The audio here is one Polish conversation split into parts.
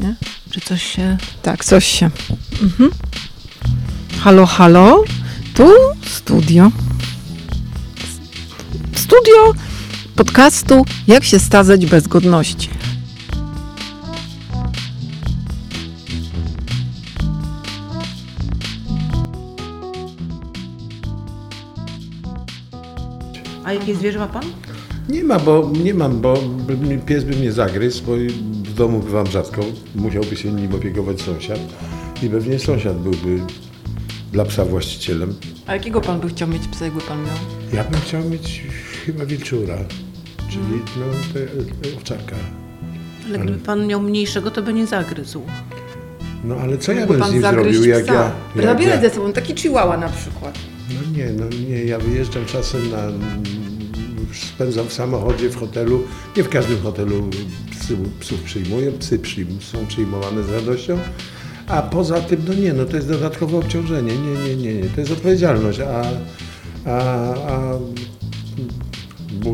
nie? Czy coś się... Tak, coś się. Mhm. Halo, halo. Tu studio. Studio podcastu Jak się stazać bez godności. A jakie zwierzę ma pan? Nie ma, bo nie mam, bo pies by mnie zagryzł, bo domu bywam rzadko. Musiałby się nim opiekować sąsiad. I pewnie sąsiad byłby dla psa właścicielem. A jakiego pan by chciał mieć psa, jakby pan miał? Ja bym chciał mieć chyba wilczura, czyli no, te, te owczarka. Ale gdyby pan miał mniejszego, to by nie zagryzł. No ale co ja bym z nim zrobił, jak ja... Jak Zabierać ja ze sobą, taki chihuahua na przykład. no nie, no nie, ja wyjeżdżam czasem na... Spędzam w samochodzie, w hotelu. Nie w każdym hotelu psy, psów przyjmuję, psy przyjm, są przyjmowane z radością. A poza tym, no nie, no to jest dodatkowe obciążenie. Nie, nie, nie, nie. to jest odpowiedzialność. A, a, a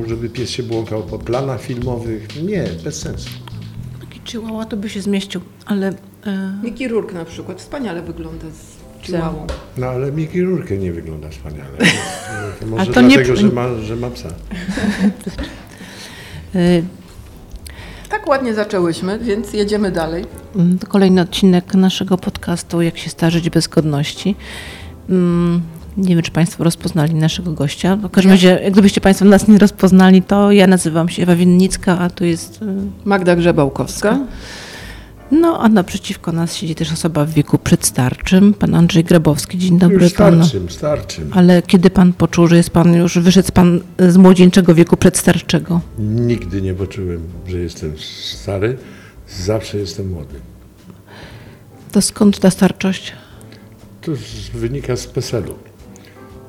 żeby pies się błąkał po planach filmowych, nie, bez sensu. Taki chihuahua to by się zmieścił, ale... E, Mickey Rourke na przykład wspaniale wygląda z No ale Mickey Rourke nie wygląda wspaniale. To może to nie- dlatego, że, ma, że ma psa. e, Tak ładnie zaczęłyśmy, więc jedziemy dalej. Mm, To kolejny odcinek naszego podcastu Jak się starzyć bez godności. Mm, Nie wiem, czy Państwo rozpoznali naszego gościa. W każdym razie, jak gdybyście Państwo nas nie rozpoznali, to ja nazywam się Ewa Winnicka, a tu jest... y, Magda Grzebałkowska. No, a naprzeciwko nas siedzi też osoba w wieku przedstarczym, pan Andrzej Grabowski. Dzień dobry Już panu. starczym, starczym. Ale kiedy pan poczuł, że jest pan już, wyszedł pan z młodzieńczego wieku przedstarczego? Nigdy nie poczułem, że jestem stary. Zawsze jestem młody. To skąd ta starczość? To wynika z PESEL-u.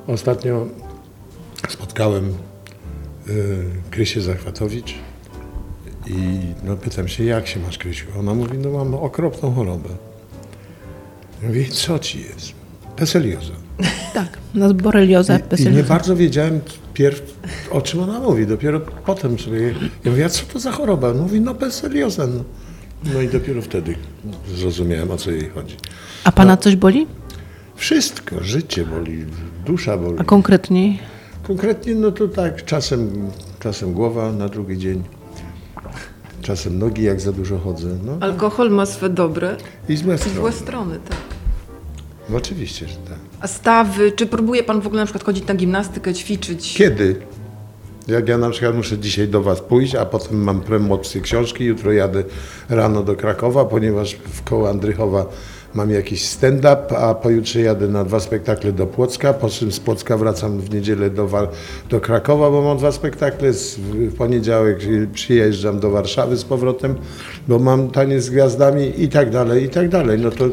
Ostatnio spotkałem y, Krysię Zachwatowicz i no, pytam się, jak się masz, Krysiu? Ona mówi, no mam okropną chorobę. Ja mówię, co ci jest? Peselioza. Tak, na boreliozę, I, I nie bardzo wiedziałem pierw, o czym ona mówi. Dopiero potem sobie, ja mówię, a co to za choroba? No Mówi, no peselioza. No. no i dopiero wtedy zrozumiałem, o co jej chodzi. A pana coś boli? Wszystko, życie boli, dusza boli. A konkretniej? Konkretnie, no to tak, czasem, czasem głowa na drugi dzień, czasem nogi, jak za dużo chodzę. No. Alkohol ma swe dobre I złe i strony. złe strony, tak. No, oczywiście, że tak. A stawy, czy próbuje pan w ogóle na przykład chodzić na gimnastykę, ćwiczyć? Kiedy? Jak ja na przykład muszę dzisiaj do Was pójść, a potem mam promocję książki, jutro jadę rano do Krakowa, ponieważ w koło Andrychowa mam jakiś stand-up, a pojutrze jadę na dwa spektakle do Płocka, po czym z Płocka wracam w niedzielę do, do Krakowa, bo mam dwa spektakle, w poniedziałek przyjeżdżam do Warszawy z powrotem, bo mam taniec z gwiazdami i tak dalej, i tak dalej. No to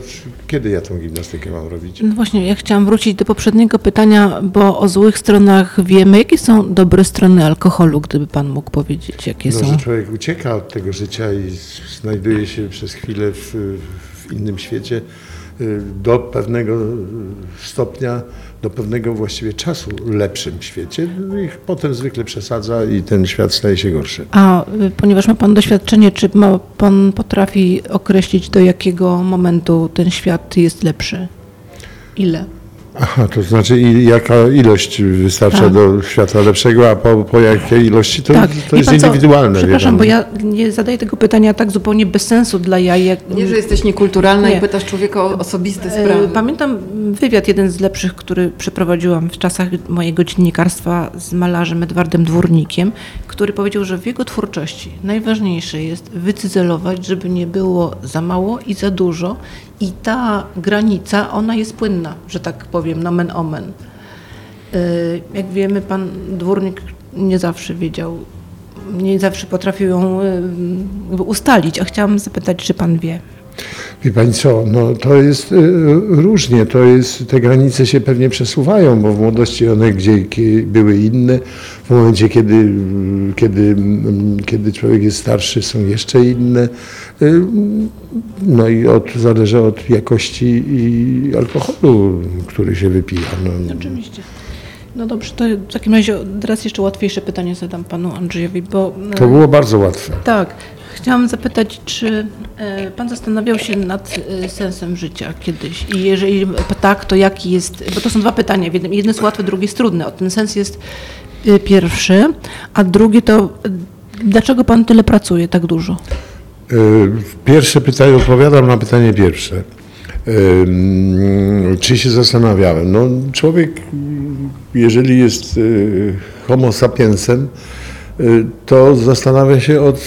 kiedy ja tą gimnastykę mam robić? No właśnie, ja chciałam wrócić do poprzedniego pytania, bo o złych stronach wiemy. Jakie są dobre strony alkoholu, gdyby pan mógł powiedzieć, jakie No, są? że człowiek ucieka od tego życia i znajduje się przez chwilę w, w innym świecie y, do pewnego stopnia, do pewnego właściwie czasu lepszym świecie no i potem zwykle przesadza i ten świat staje się gorszy. A y, ponieważ ma pan doświadczenie, czy ma, pan potrafi określić, do jakiego momentu ten świat jest lepszy? Ile? Aha, to znaczy i jaka ilość wystarcza Tak. do świata lepszego, a po, po jakiej ilości to, to Wie jest co? indywidualne. Przepraszam, wiadomo. bo ja nie zadaję tego pytania tak zupełnie bez sensu dla jaj. Jak, Nie, że jesteś niekulturalna Nie. i pytasz człowieka o osobiste E, sprawy. Pamiętam wywiad, jeden z lepszych, który przeprowadziłam w czasach mojego dziennikarstwa z malarzem Edwardem Dwórnikiem, który powiedział, że w jego twórczości najważniejsze jest wycyzelować, żeby nie było za mało i za dużo i ta granica, ona jest płynna, że tak powiem, nomen omen. E, Jak wiemy, pan Dwórnik nie zawsze wiedział, nie zawsze potrafił ją jakby ustalić, a chciałam zapytać, czy pan wie. Wie Pani co, no to jest y, różnie, to jest, te granice się pewnie przesuwają, bo w młodości one gdzie były inne, w momencie kiedy, kiedy, mm, kiedy człowiek jest starszy są jeszcze inne, Y, no i od, zależy od jakości i alkoholu, który się wypija. No, Oczywiście. No dobrze, to w takim razie teraz jeszcze łatwiejsze pytanie zadam panu Andrzejowi, bo... to było bardzo łatwe. Tak, Chciałam zapytać, czy e, pan zastanawiał się nad e, sensem życia kiedyś? I jeżeli tak, to jaki jest, bo to są dwa pytania, jedno jest łatwe, drugie jest trudne. O, ten sens jest e, pierwszy, a drugie to dlaczego pan tyle pracuje, tak dużo? Pierwsze pytanie, odpowiadam na pytanie pierwsze. Czy się zastanawiałem? No, człowiek, jeżeli jest homo sapiensem, to zastanawia się od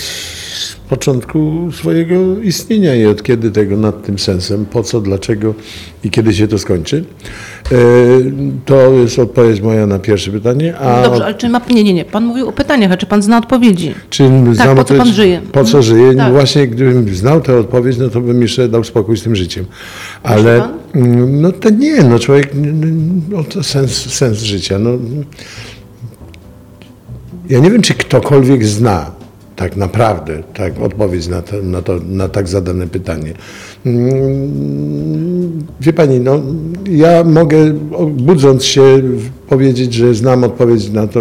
początku swojego istnienia i od kiedy tego nad tym sensem, po co, dlaczego i kiedy się to skończy. Y, To jest odpowiedź moja na pierwsze pytanie. A Dobrze, ale czy ma... Nie, nie, nie. Pan mówił o pytaniach, a czy pan zna odpowiedzi? Czy znam po co odpowiedź- pan żyje? Po co żyję? Tak. Właśnie gdybym znał tę odpowiedź, no to bym jeszcze dał spokój z tym życiem. Ale mm, no to nie, no człowiek, no to sens, sens życia. No. Ja nie wiem, czy ktokolwiek zna tak naprawdę tak, odpowiedź na to, na, to, na tak zadane pytanie. Mm, Wie pani, no, ja mogę budząc się powiedzieć, że znam odpowiedź na to,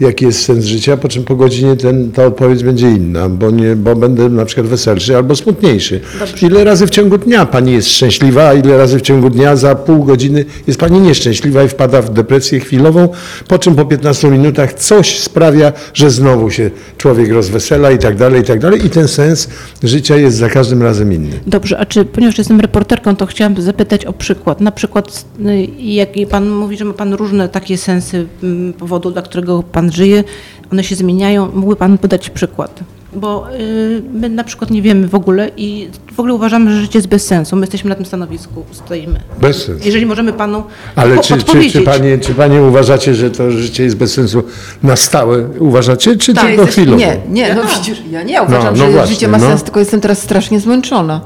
jaki jest sens życia, po czym po godzinie ten, ta odpowiedź będzie inna, bo, nie, bo będę na przykład weselszy albo smutniejszy. Ile razy w ciągu dnia pani jest szczęśliwa, a ile razy w ciągu dnia za pół godziny jest pani nieszczęśliwa i wpada w depresję chwilową, po czym po 15 minutach coś sprawia, że znowu się człowiek rozwesela i tak dalej, i tak dalej i ten sens życia jest za każdym razem inny. Dobrze, a czy, ponieważ jestem reporterką, to chciałam zapytać o przykład. Na przykład, y, jak pan mówi, że ma pan różne takie sensy mm, powodu, dla którego pan żyje, one się zmieniają. Mógłby pan podać przykład? Bo y, my na przykład nie wiemy w ogóle i w ogóle uważamy, że życie jest bez sensu. My jesteśmy na tym stanowisku, stoimy. Bez sensu. Jeżeli możemy panu Ale po- czy, czy, czy, panie, czy panie uważacie, że to życie jest bez sensu na stałe? Uważacie, czy Tak, tylko chwilowo? Nie, nie, no widzisz, ja nie uważam, no że właśnie, życie ma no. sens, tylko jestem teraz strasznie zmęczona.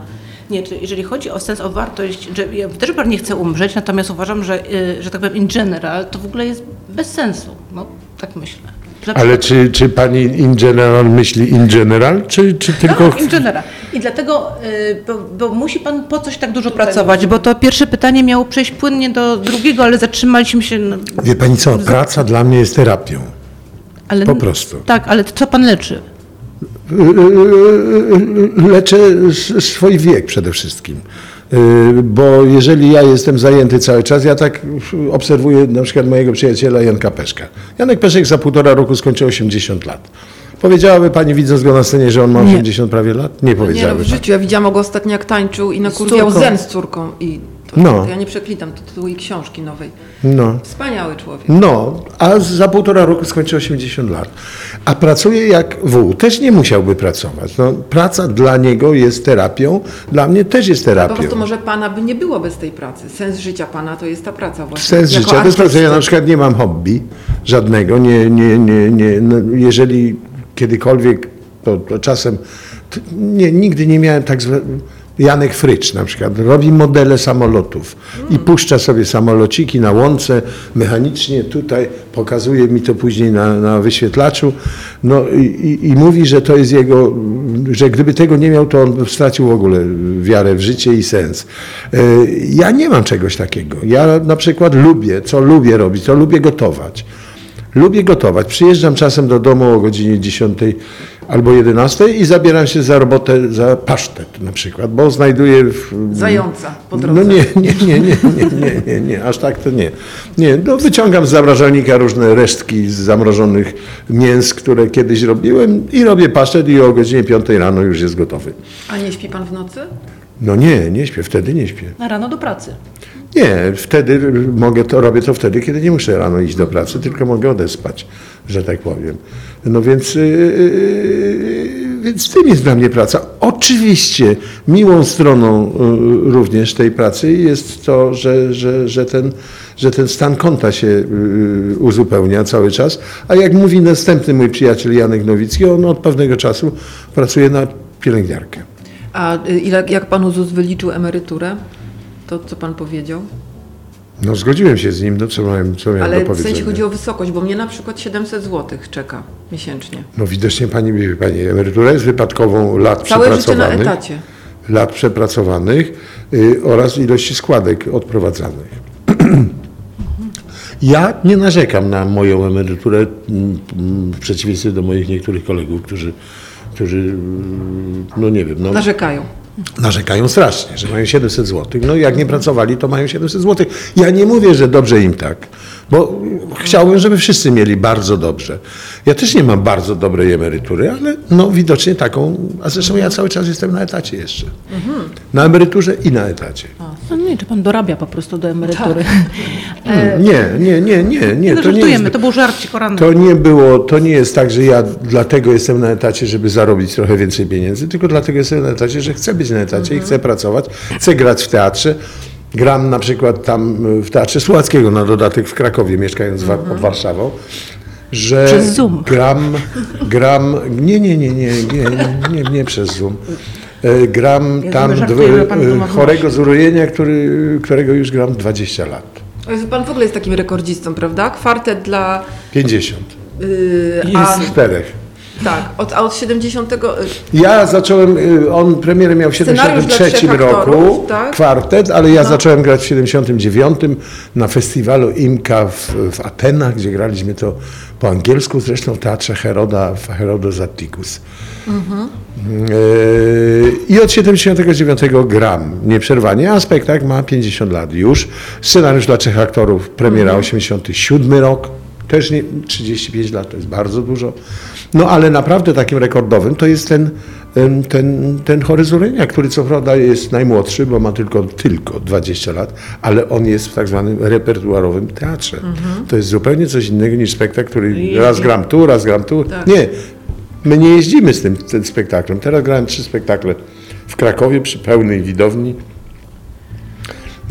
Nie, czy jeżeli chodzi o sens, o wartość, że ja też nie chcę umrzeć, natomiast uważam, że, y, że tak powiem in general, to w ogóle jest bez sensu. No, tak myślę. Dla Ale czy, czy pani in general myśli in general, czy, czy tylko... Tak, in general. I dlatego, y, bo, bo musi pan po coś tak dużo pracować, bo to pierwsze pytanie miało przejść płynnie do drugiego, ale zatrzymaliśmy się. No, Wie pani co, praca dla mnie jest terapią. ale, Po prostu. Tak, ale co pan leczy? Leczę s- swój wiek przede wszystkim. Yy, Bo jeżeli ja jestem zajęty cały czas, ja tak obserwuję na przykład mojego przyjaciela Janka Peszka. Janek Peszek za półtora roku skończy 80 lat. Powiedziałaby pani widząc go na scenie, że on ma Nie. 80 prawie lat? Nie Nie no, powiedziałaby. w życiu, ja widziałam go ostatnio jak tańczył i nakurwiał córką. zen z córką i to, No. to ja nie przeklitam, to tytuł jej książki nowej. No. Wspaniały człowiek. No, a za półtora roku skończy 80 lat. A pracuje jak wół. Też nie musiałby pracować. No, praca dla niego jest terapią, dla mnie też jest Po terapią. prostu może pana by nie było bez tej pracy. Sens życia pana to jest ta praca właśnie. Sens Jako życia bez pracy. Ja artysty. na przykład nie mam hobby żadnego. Nie, nie, nie, nie. No, jeżeli kiedykolwiek, to, to czasem t- nie, nigdy nie miałem tak zwe... Janek Frycz na przykład robi modele samolotów i puszcza sobie samolociki na łące mechanicznie tutaj, pokazuje mi to później na, na wyświetlaczu no i, i, mówi, że to jest jego, że gdyby tego nie miał, to on stracił w ogóle wiarę w życie i sens. E, Ja nie mam czegoś takiego. Ja na przykład lubię, co lubię robić, to lubię gotować. Lubię gotować. Przyjeżdżam czasem do domu o godzinie 10 albo 11 i zabieram się za robotę, za pasztet na przykład, bo znajduję... W, Zająca po drodze. No nie, nie, nie, nie, nie, nie, nie, nie, aż tak to nie. Nie, no wyciągam z zamrażalnika różne resztki z zamrożonych mięs, które kiedyś robiłem i robię pasztet i o godzinie 5 rano już jest gotowy. A nie śpi pan w nocy? No nie, nie śpię, wtedy nie śpię. Na rano do pracy. Nie, wtedy mogę to, robię to wtedy, kiedy nie muszę rano iść do pracy, tylko mogę odespać, że tak powiem. No więc, yy, więc tym jest dla mnie praca. Oczywiście miłą stroną yy, również tej pracy jest to, że, że, że, ten, że ten stan konta się yy, uzupełnia cały czas, a jak mówi następny mój przyjaciel Janek Nowicki, on od pewnego czasu pracuje na pielęgniarkę. A ile, jak panu ZUS wyliczył emeryturę? To co pan powiedział? No zgodziłem się z nim, no co miałem, co miałem Ale do w powiedzenia. sensie chodzi o wysokość, bo mnie na przykład 700 zł czeka miesięcznie. No widocznie pani, pani, emerytura jest wypadkową lat Całe życie na przepracowanych, etacie. lat przepracowanych y, oraz ilości składek odprowadzanych. Ja nie narzekam na moją emeryturę mm, mm, w przeciwieństwie do moich niektórych kolegów, którzy którzy, mm, no nie wiem, no, Narzekają. Narzekają strasznie, że mają 700 zł. No jak nie pracowali, to mają 700 zł. Ja nie mówię, że dobrze im tak, bo chciałbym, żeby wszyscy mieli bardzo dobrze. Ja też nie mam bardzo dobrej emerytury, ale no widocznie taką, a zresztą ja cały czas jestem na etacie jeszcze. Na emeryturze i na etacie. No nie, czy pan dorabia po prostu do emerytury? Nie, nie, nie, nie, nie. Tak. Nie, no, to nie żartujemy, jest, to był żarcik o. To nie było, to nie jest tak, że ja dlatego jestem na etacie, żeby zarobić trochę więcej pieniędzy, tylko dlatego jestem na etacie, że chcę być na etacie i chcę pracować, chcę grać w teatrze. Gram na przykład tam y, w Teatrze Słowackiego na dodatek w Krakowie, mieszkając wa- pod Warszawą, że Przez Zoom. gram, gram, nie, nie, nie, nie, nie, nie, nie przez Zoom. E, Gram Ja tam żartuję, dw- w chorego z urojenia, który, którego już gram 20 lat. Pan w ogóle jest takim rekordzistą, prawda? Kwartet dla... 50. Yy, a, Czterech. Tak, od, a od 70... y, Ja zacząłem, y, on premierę miał w Scenariusz dla 73 trzech roku, tak? kwartet, ale ja zacząłem grać w 79 na festiwalu IMKA w, w Atenach, gdzie graliśmy to po angielsku, zresztą w teatrze Heroda, w Herodos Atticus. Yy, I od 79 gram nieprzerwanie, a spektakl ma 50 lat już. Scenariusz dla trzech aktorów, premiera 87 rok, też nie, 35 lat to jest bardzo dużo. No ale naprawdę takim rekordowym to jest ten, ten, ten Horyzurenia, który co prawda jest najmłodszy, bo ma tylko, tylko 20 lat, ale on jest w tak zwanym repertuarowym teatrze. To jest zupełnie coś innego niż spektakl, który raz gram tu, raz gram tu. Nie, my nie jeździmy z tym, tym spektaklem. Teraz grałem trzy spektakle w Krakowie przy pełnej widowni.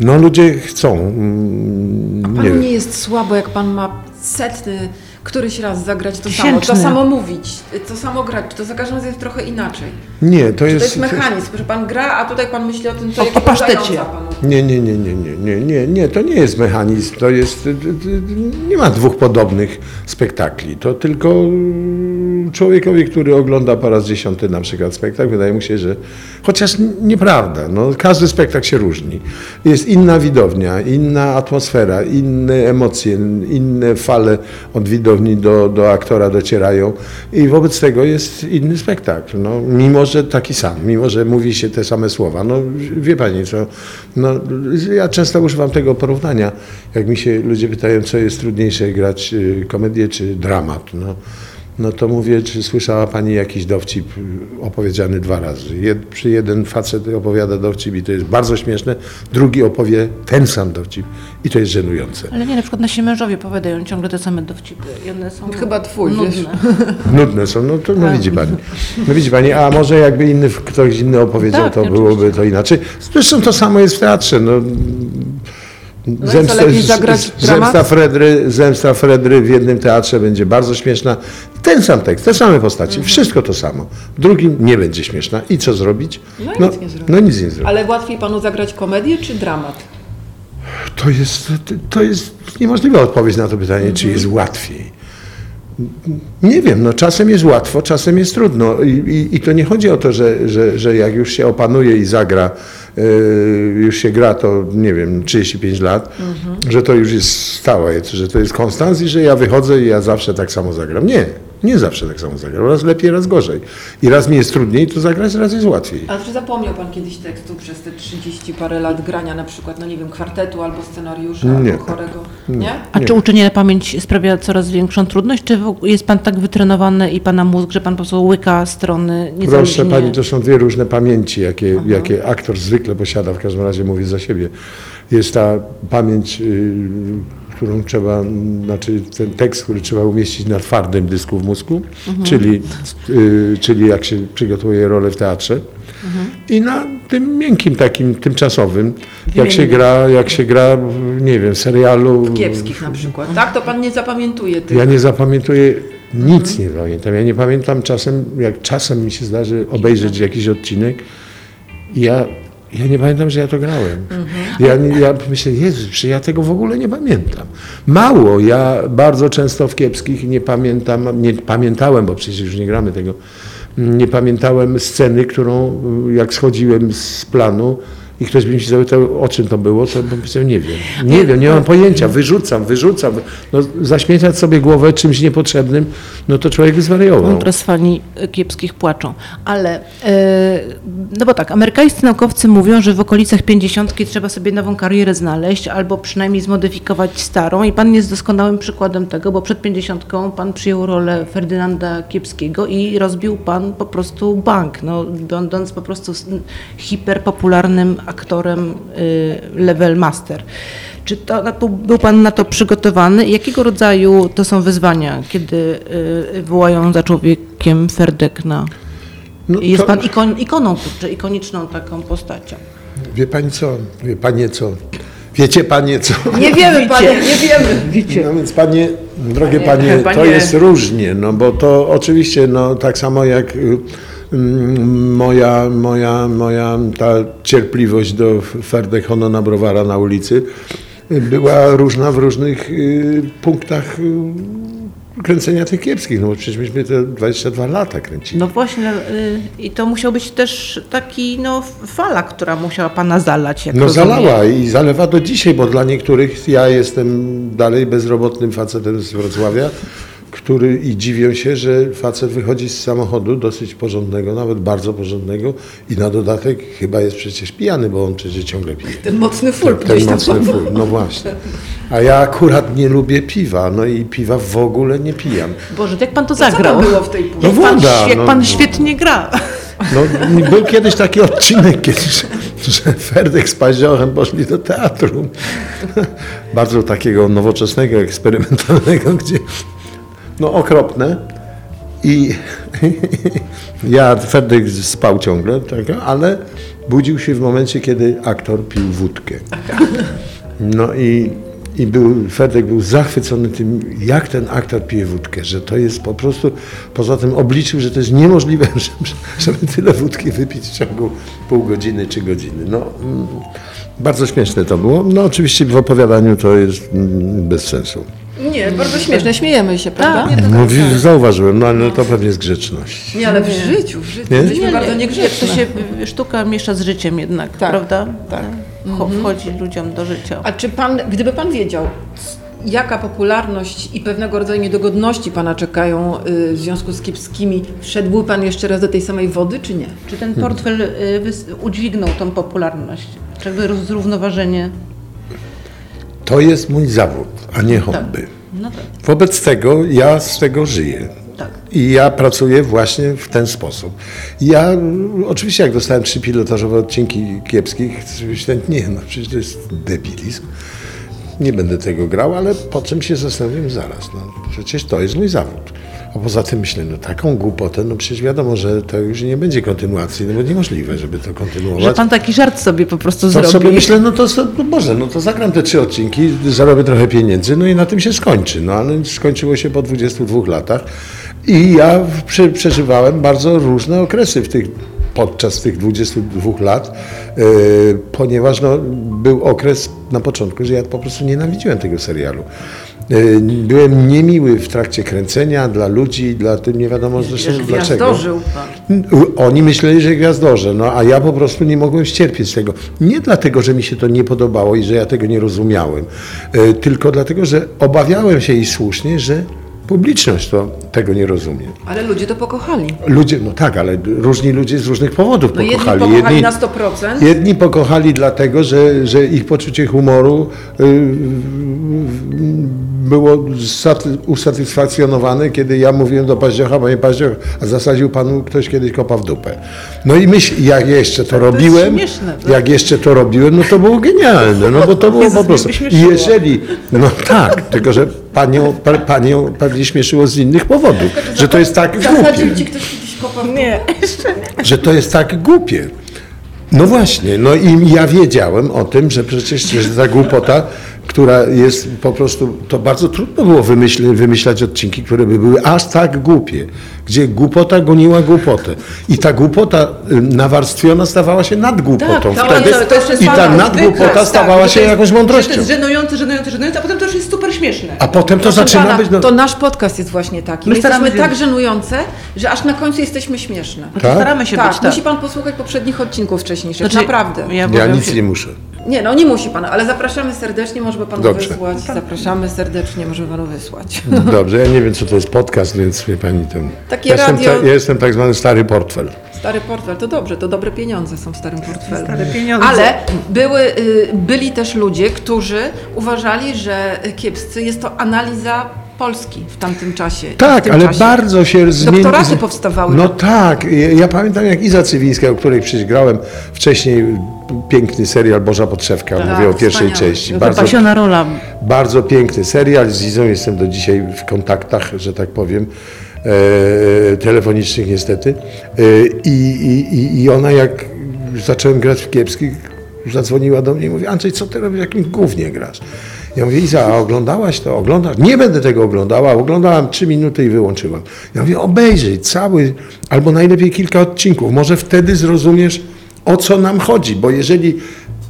No ludzie chcą. mm, Panu Nie nie, jest słabo, jak pan ma setny któryś raz zagrać to samo, to Tysięczny. samo mówić, to samo grać, czy to za każdym razem jest trochę inaczej. Nie, to To jest. jest mechanizm, że pan gra, a tutaj pan myśli o tym, co O- o jakiego pasztecie. Nie, nie, nie, nie, nie, nie, nie, nie, to nie jest mechanizm, to jest, nie ma dwóch podobnych spektakli, to tylko człowiekowi, który ogląda po raz dziesiąty na przykład spektakl, wydaje mu się, że, chociaż nieprawda, no, każdy spektakl się różni, jest inna widownia, inna atmosfera, inne emocje, inne fale od widowni do, do aktora docierają i wobec tego jest inny spektakl, no, mimo że taki sam, mimo że mówi się te same słowa, no wie Pani co, no, ja często używam tego porównania, jak mi się ludzie pytają, co jest trudniejsze, grać y, komedię czy dramat, no, no to mówię, czy słyszała Pani jakiś dowcip opowiedziany dwa razy. Jed, przy jeden facet opowiada dowcip i to jest bardzo śmieszne, drugi opowie ten sam dowcip i to jest żenujące. Ale nie, na przykład nasi mężowie powiadają ciągle te same dowcipy i one są Chyba twój, nudne. wiesz. Nudne są, no to no Tak. widzi Pani. No widzi Pani, a może jakby inny, ktoś inny opowiedział, Tak, to oczywiście. byłoby to inaczej. Zresztą to samo jest w teatrze. No, i co, lepiej zagrać z- dramat? zemsta, Fredry, zemsta Fredry w jednym teatrze będzie bardzo śmieszna. Ten sam tekst, te same postaci, Mhm. wszystko to samo. W drugim nie będzie śmieszna. I co zrobić? No i nic nie zrobić. No nic nie zrobić. Ale łatwiej panu zagrać komedię czy dramat? To jest, to jest niemożliwa odpowiedź na to pytanie, czy jest łatwiej. Nie wiem, no czasem jest łatwo, czasem jest trudno i, i, i to nie chodzi o to, że, że, że jak już się opanuje i zagra, już się gra to, nie wiem, 35 lat, że to już jest stałe, że to jest konstans i że ja wychodzę i ja zawsze tak samo zagram. Nie, nie zawsze tak samo zagram, raz lepiej, raz gorzej. I raz mi jest trudniej to zagrać, raz jest łatwiej. A czy zapomniał pan kiedyś tekstu przez te 30 parę lat grania na przykład, no nie wiem, kwartetu albo scenariusza, Nie. albo chorego? Nie? A czy uczenie na pamięć sprawia coraz większą trudność, czy jest pan tak wytrenowany i pana mózg, że pan po prostu łyka strony Proszę? Pani, to są dwie różne pamięci, jakie, jakie aktor zwykle posiada, w każdym razie mówię za siebie. Jest ta pamięć, y, którą trzeba, znaczy ten tekst, który trzeba umieścić na twardym dysku w mózgu, czyli, y, czyli jak się przygotowuje rolę w teatrze. I na tym miękkim, takim tymczasowym, jak się gra, jak się gra, w, nie wiem, w serialu. Kiepskich na przykład, tak? To pan nie zapamiętuje tych. Ja nie zapamiętuję, nic nie pamiętam. Ja nie pamiętam czasem, jak czasem mi się zdarzy obejrzeć jakiś odcinek i ja, ja nie pamiętam, że ja to grałem. Ja, nie- ja myślę, Jezu, że ja tego w ogóle nie pamiętam. Mało, ja bardzo często w kiepskich nie pamiętam, nie pamiętałem, bo przecież już nie gramy tego, nie pamiętałem sceny, którą jak schodziłem z planu, i ktoś by mi się zapytał, o czym to było, to bym powiedział, nie wiem. Nie wiem, nie mam pojęcia, wyrzucam, wyrzucam. No, zaśmiecać sobie głowę czymś niepotrzebnym, no to człowiek by zwariował. No, teraz fani e, kiepskich płaczą. Ale, e, no bo tak, amerykańscy naukowcy mówią, że w okolicach pięćdziesiątki trzeba sobie nową karierę znaleźć, albo przynajmniej zmodyfikować starą. I pan jest doskonałym przykładem tego, bo przed pięćdziesiątką pan przyjął rolę Ferdynanda Kiepskiego i rozbił pan po prostu bank, no, będąc po prostu hiperpopularnym aktorem y, level master. Czy to, był Pan na to przygotowany? Jakiego rodzaju to są wyzwania, kiedy y, wołają za człowiekiem Ferdek na... No Jest to- Pan ikon, ikoną, czy ikoniczną taką postacią. Wie pani co? Wie panie co? Wiecie panie co? Nie wiemy, panie, nie wiemy. No więc panie, drogie Panie, panie, to panie. jest różnie, no bo to oczywiście, no tak samo jak y, moja, moja, moja ta cierpliwość do Ferdek Honona Browara na ulicy y, była różna w różnych y, punktach y, kręcenia tych kiepskich, no bo przecież myśmy te 22 lata kręcili. No właśnie, y, i to musiał być też taki, no, fala, która musiała Pana zalać, jak No rozumiem. zalała i zalewa do dzisiaj, bo dla niektórych ja jestem dalej bezrobotnym facetem z Wrocławia, który i dziwią się, że facet wychodzi z samochodu dosyć porządnego, nawet bardzo porządnego i na dodatek chyba jest przecież pijany, bo on przecież ciągle pije. Ten mocny full Ten tam. mocny full, no właśnie. A ja akurat nie lubię piwa, no i piwa w ogóle nie pijam. Boże, jak Pan to Co tam zagrał? było w tej puli? No Jak pan, woda, jak no, pan no. świetnie gra. No, był kiedyś taki odcinek, kiedyś, że Ferdek z Paździochem poszli do teatru. Bardzo takiego nowoczesnego, eksperymentalnego, gdzie no okropne. I ja, Ferdek spał ciągle, tak, ale budził się w momencie, kiedy aktor pił wódkę. No i, i był, Ferdek był zachwycony tym, jak ten aktor pije wódkę, że to jest po prostu, poza tym obliczył, że to jest niemożliwe, żeby, żeby tyle wódki wypić w ciągu pół godziny czy godziny. No, mm, bardzo śmieszne to było. No oczywiście w opowiadaniu to jest mm, bez sensu. Nie, bardzo śmieszne, śmiejemy się, prawda? Tak, No, wi- zauważyłem, no ale to pewnie z grzeczności. Nie, ale w życiu, w życiu. Nie? Jesteśmy bardzo niegrzeczne. to się y, sztuka miesza z życiem jednak, Tak, prawda? tak. Cho- Wchodzi ludziom do życia. A czy pan, gdyby pan wiedział, jaka popularność i pewnego rodzaju niedogodności pana czekają y, w związku z kiepskimi, wszedłby pan jeszcze raz do tej samej wody, czy nie? Czy ten portfel y, wys- udźwignął tą popularność? Czy jakby roz- zrównoważenie? To jest mój zawód, a nie hobby. No tak. Wobec tego ja z tego żyję. Tak. I ja pracuję właśnie w ten sposób. Ja oczywiście jak dostałem trzy pilotażowe odcinki kiepskich, myślałem, nie no, przecież to jest debilizm. Nie będę tego grał, ale po czym się zastanowiłem zaraz, no przecież to jest mój zawód. A poza tym myślę, no taką głupotę, no przecież wiadomo, że to już nie będzie kontynuacji, no bo niemożliwe, żeby to kontynuować. Że pan taki żart sobie po prostu To zrobił. sobie myślę, no to no Boże, no to zagram te trzy odcinki, zarobię trochę pieniędzy, no i na tym się skończy. No ale skończyło się po 22 latach i ja prze, przeżywałem bardzo różne okresy w tych, podczas tych 22 lat, e, ponieważ no, był okres na początku, że ja po prostu nienawidziłem tego serialu. E, Byłem niemiły w trakcie kręcenia dla ludzi, dla tym nie wiadomo zresztą dlaczego. Gwiazdożył pan. Oni myśleli, że gwiazdorze, no a ja po prostu nie mogłem ścierpieć tego. Nie dlatego, że mi się to nie podobało i że ja tego nie rozumiałem, e, tylko dlatego, że obawiałem się i słusznie, że publiczność to tego nie rozumie. Ale ludzie to pokochali. Ludzie, no tak, ale różni ludzie z różnych powodów No jedni pokochali. pokochali na 100%, Jedni pokochali dlatego, że, że ich poczucie humoru y, było saty- usatysfakcjonowane, kiedy ja mówiłem do Paździocha, panie Paździoch, a zasadził panu ktoś kiedyś kopa w dupę. No i myśl, jak jeszcze to, robiłem, śmieszne, tak? jak jeszcze to robiłem, no to było genialne, no bo to było po prostu. I jeżeli, no tak, tylko że panią, pa- panią pewnie śmieszyło z innych powodów, że to jest tak zasadził głupie ci ktoś kiedyś kopa w Nie, jeszcze nie. że to jest tak głupie. No właśnie, no i ja wiedziałem o tym, że przecież że ta głupota, która jest po prostu, to bardzo trudno było wymyśl, wymyślać odcinki, które by były aż tak głupie, gdzie głupota goniła głupotę. I ta głupota y, nawarstwiona stawała się nadgłupotą Tak, to wtedy. jest- to jest I ta nadgłupota wykres, stawała tak, się to jakąś jest- mądrością. To jest żenujące, żenujące, żenujące, a potem to już jest super śmieszne. A potem to Proszę zaczyna pana, być... No, To nasz podcast jest właśnie taki. My My staramy jesteśmy się- tak żenujące, że aż na końcu jesteśmy śmieszne. Tak? Staramy się tak, być tak. musi pan posłuchać poprzednich odcinków wcześniejszych, Znaczy, naprawdę. Ja, ja nic się- nie muszę. Nie, no nie musi pan, ale zapraszamy serdecznie, może by pan Dobrze. wysłać. Zapraszamy serdecznie, może panu wysłać. Dobrze, ja nie wiem, co to jest podcast, więc wie pani ten... Takie ja, jestem, radio- ta, ja jestem tak zwany stary portfel. Stary portfel, to dobrze, to dobre pieniądze są w starym portfelu. Stare pieniądze. Ale były, y, byli też ludzie, którzy uważali, że kiepscy jest to analiza Polski w tamtym czasie. Tak, ale czasie. bardzo się zmieniło. Doktoraty powstawały. No tak, ja, pamiętam jak Iza Cywińska, o której przecież grałem wcześniej, piękny serial Boża Podszewka, Tak, mówię o pierwszej wspaniały. części. Bardzo, Wypasiona rola. bardzo piękny serial, z Izą jestem do dzisiaj w kontaktach, że tak powiem, e, telefonicznych niestety. E, i, i, i- I ona jak zacząłem grać w kiepskich, zadzwoniła do mnie i mówi, Andrzej, co ty robisz, w jakim głównie grasz? Ja mówię, Iza, a oglądałaś to? Oglądasz? Nie będę tego oglądała. Oglądałam trzy minuty i wyłączyłam. Ja mówię, obejrzyj cały, albo najlepiej kilka odcinków. Może wtedy zrozumiesz, o co nam chodzi. Bo jeżeli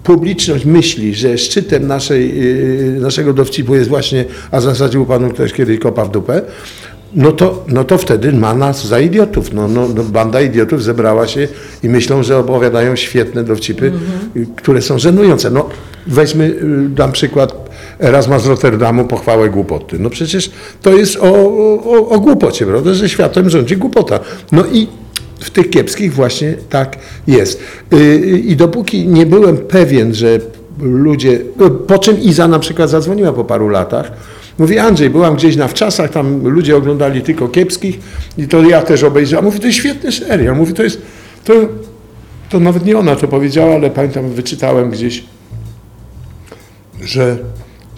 publiczność myśli, że szczytem naszej, yy, naszego dowcipu jest właśnie, a zasadził panu ktoś kiedyś kopa w dupę, no to, no to wtedy ma nas za idiotów. No, no, no banda idiotów zebrała się i myślą, że opowiadają świetne dowcipy, y, które są żenujące. No, weźmy, y, dam przykład Erasma z Rotterdamu, pochwałę głupoty. No przecież to jest o, o, o głupocie, prawda, że światem rządzi głupota. No i w tych kiepskich właśnie tak jest. Y, I dopóki nie byłem pewien, że ludzie, no, po czym Iza na przykład zadzwoniła po paru latach, mówi Andrzej, byłam gdzieś na wczasach, tam ludzie oglądali tylko kiepskich i to ja też obejrzałam. Mówi, to jest świetny serial. Mówi, to jest, to, to nawet nie ona to powiedziała, ale pamiętam, wyczytałem gdzieś, że,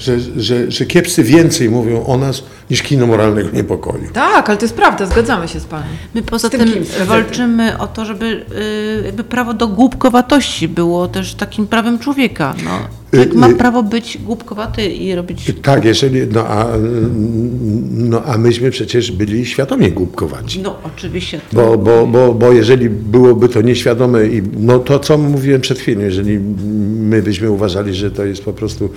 że, że, że kiepscy więcej mówią o nas niż kino moralnego niepokoju. Tak, ale to jest prawda, zgadzamy się z panem. My poza Z tym tym? Z walczymy o to, żeby y, jakby prawo do głupkowatości było też takim prawem człowieka. No. Człowiek Y, ma y- prawo być głupkowaty i robić... Tak, jeżeli, no a, no a myśmy przecież byli świadomie głupkowaci. No oczywiście. Bo, bo, bo, bo jeżeli byłoby to nieświadome, i no to co mówiłem przed chwilą, jeżeli my byśmy uważali, że to jest po prostu